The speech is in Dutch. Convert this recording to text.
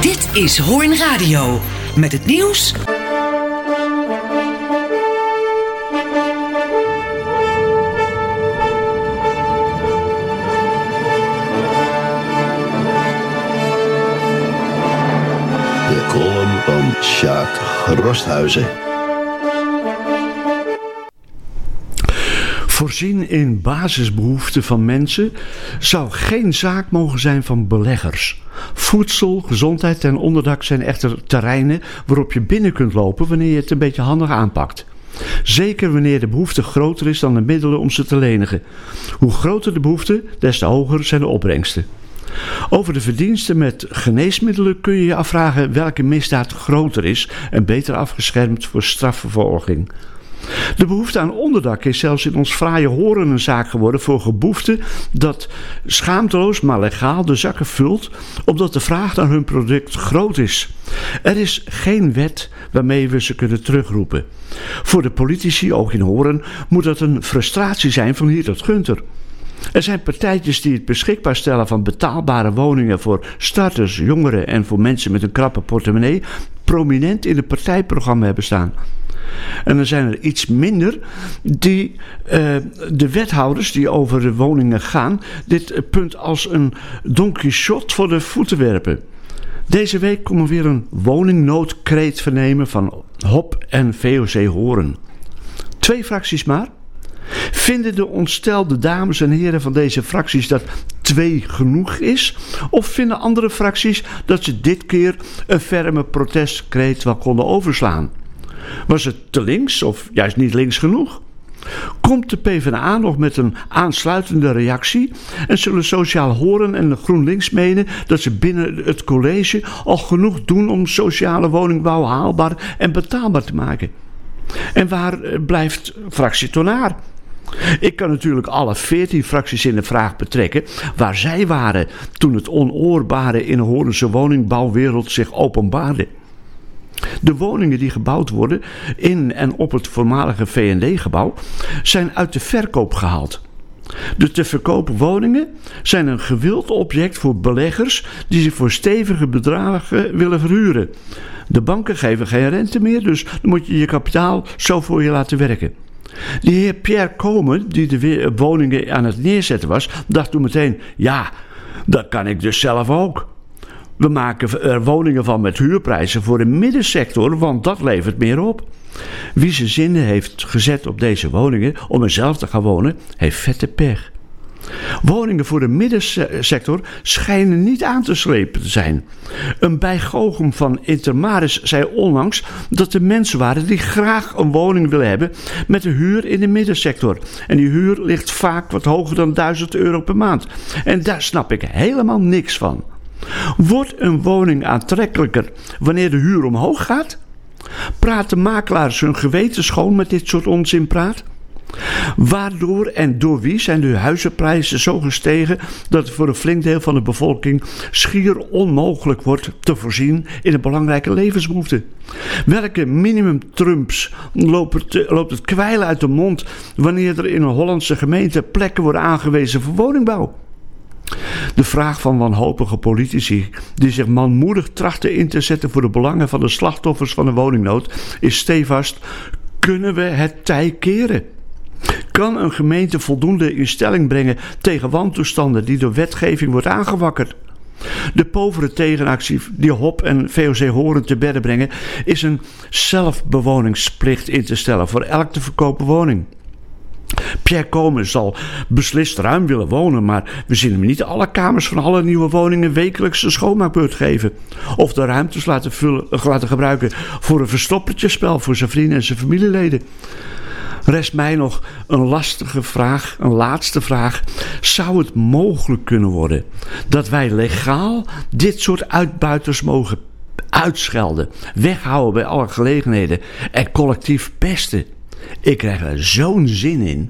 Dit is Hoorn Radio. Met het nieuws. De column van Sjaak Rosthuizen. Voorzien in basisbehoeften van mensen zou geen zaak mogen zijn van beleggers. Voedsel, gezondheid en onderdak zijn echter terreinen waarop je binnen kunt lopen wanneer je het een beetje handig aanpakt. Zeker wanneer de behoefte groter is dan de middelen om ze te lenigen. Hoe groter de behoefte, des te hoger zijn de opbrengsten. Over de verdiensten met geneesmiddelen kun je je afvragen welke misdaad groter is en beter afgeschermd voor strafvervolging. De behoefte aan onderdak is zelfs in ons fraaie horen een zaak geworden voor geboeften dat schaamteloos maar legaal de zakken vult, omdat de vraag naar hun product groot is. Er is geen wet waarmee we ze kunnen terugroepen. Voor de politici, ook in horen, moet dat een frustratie zijn van hier tot Gunter. Er zijn partijtjes die het beschikbaar stellen van betaalbare woningen voor starters, jongeren en voor mensen met een krappe portemonnee prominent in het partijprogramma hebben staan. En er zijn er iets minder die uh, de wethouders die over de woningen gaan, dit punt als een Don Quixote voor de voeten werpen. Deze week komen we weer een woningnoodkreet vernemen van HOP en VOC Horen. Twee fracties maar. Vinden de ontstelde dames en heren van deze fracties dat twee genoeg is? Of vinden andere fracties dat ze dit keer een ferme protestkreet wel konden overslaan? Was het te links of juist niet links genoeg? Komt de PvdA nog met een aansluitende reactie en zullen Sociaal Horen en de GroenLinks menen dat ze binnen het college al genoeg doen om sociale woningbouw haalbaar en betaalbaar te maken? En waar blijft fractie Tonaar? Ik kan natuurlijk alle veertien fracties in de vraag betrekken waar zij waren toen het onoorbare in de Hoornse woningbouwwereld zich openbaarde. De woningen die gebouwd worden in en op het voormalige VND-gebouw zijn uit de verkoop gehaald. De te verkopen woningen zijn een gewild object voor beleggers die zich voor stevige bedragen willen verhuren. De banken geven geen rente meer, dus dan moet je je kapitaal zo voor je laten werken. De heer Pierre Komen, die de woningen aan het neerzetten was, dacht toen meteen: ja, dat kan ik dus zelf ook. We maken er woningen van met huurprijzen voor de middensector, want dat levert meer op. Wie zijn zinnen heeft gezet op deze woningen om er zelf te gaan wonen, heeft vette pech. Woningen voor de middensector schijnen niet aan te slepen te zijn. Een bijgoochem van Intermaris zei onlangs dat er mensen waren die graag een woning willen hebben met een huur in de middensector. En die huur ligt vaak wat hoger dan 1000 euro per maand. En daar snap ik helemaal niks van. Wordt een woning aantrekkelijker wanneer de huur omhoog gaat? Praten makelaars hun geweten schoon met dit soort onzinpraat? Waardoor en door wie zijn de huizenprijzen zo gestegen dat het voor een flink deel van de bevolking schier onmogelijk wordt te voorzien in een belangrijke levensbehoefte? Welke minimumtrumps loopt loopt het kwijlen uit de mond wanneer er in een Hollandse gemeente plekken worden aangewezen voor woningbouw? De vraag van wanhopige politici die zich manmoedig trachten in te zetten voor de belangen van de slachtoffers van de woningnood is stevast: kunnen we het tij keren? Kan een gemeente voldoende in stelling brengen tegen wantoestanden die door wetgeving wordt aangewakkerd? De povere tegenactie die HOP en VOC horen te bedden brengen, is een zelfbewoningsplicht in te stellen voor elk te verkopen woning. Pierre Komen zal beslist ruim willen wonen, maar we zien hem niet alle kamers van alle nieuwe woningen wekelijks een schoonmaakbeurt geven. Of de ruimtes laten, vullen, laten gebruiken voor een verstoppertjespel voor zijn vrienden en zijn familieleden. Rest mij nog een lastige vraag, een laatste vraag. Zou het mogelijk kunnen worden dat wij legaal dit soort uitbuiters mogen uitschelden, weghouden bij alle gelegenheden en collectief pesten? Ik krijg er zo'n zin in.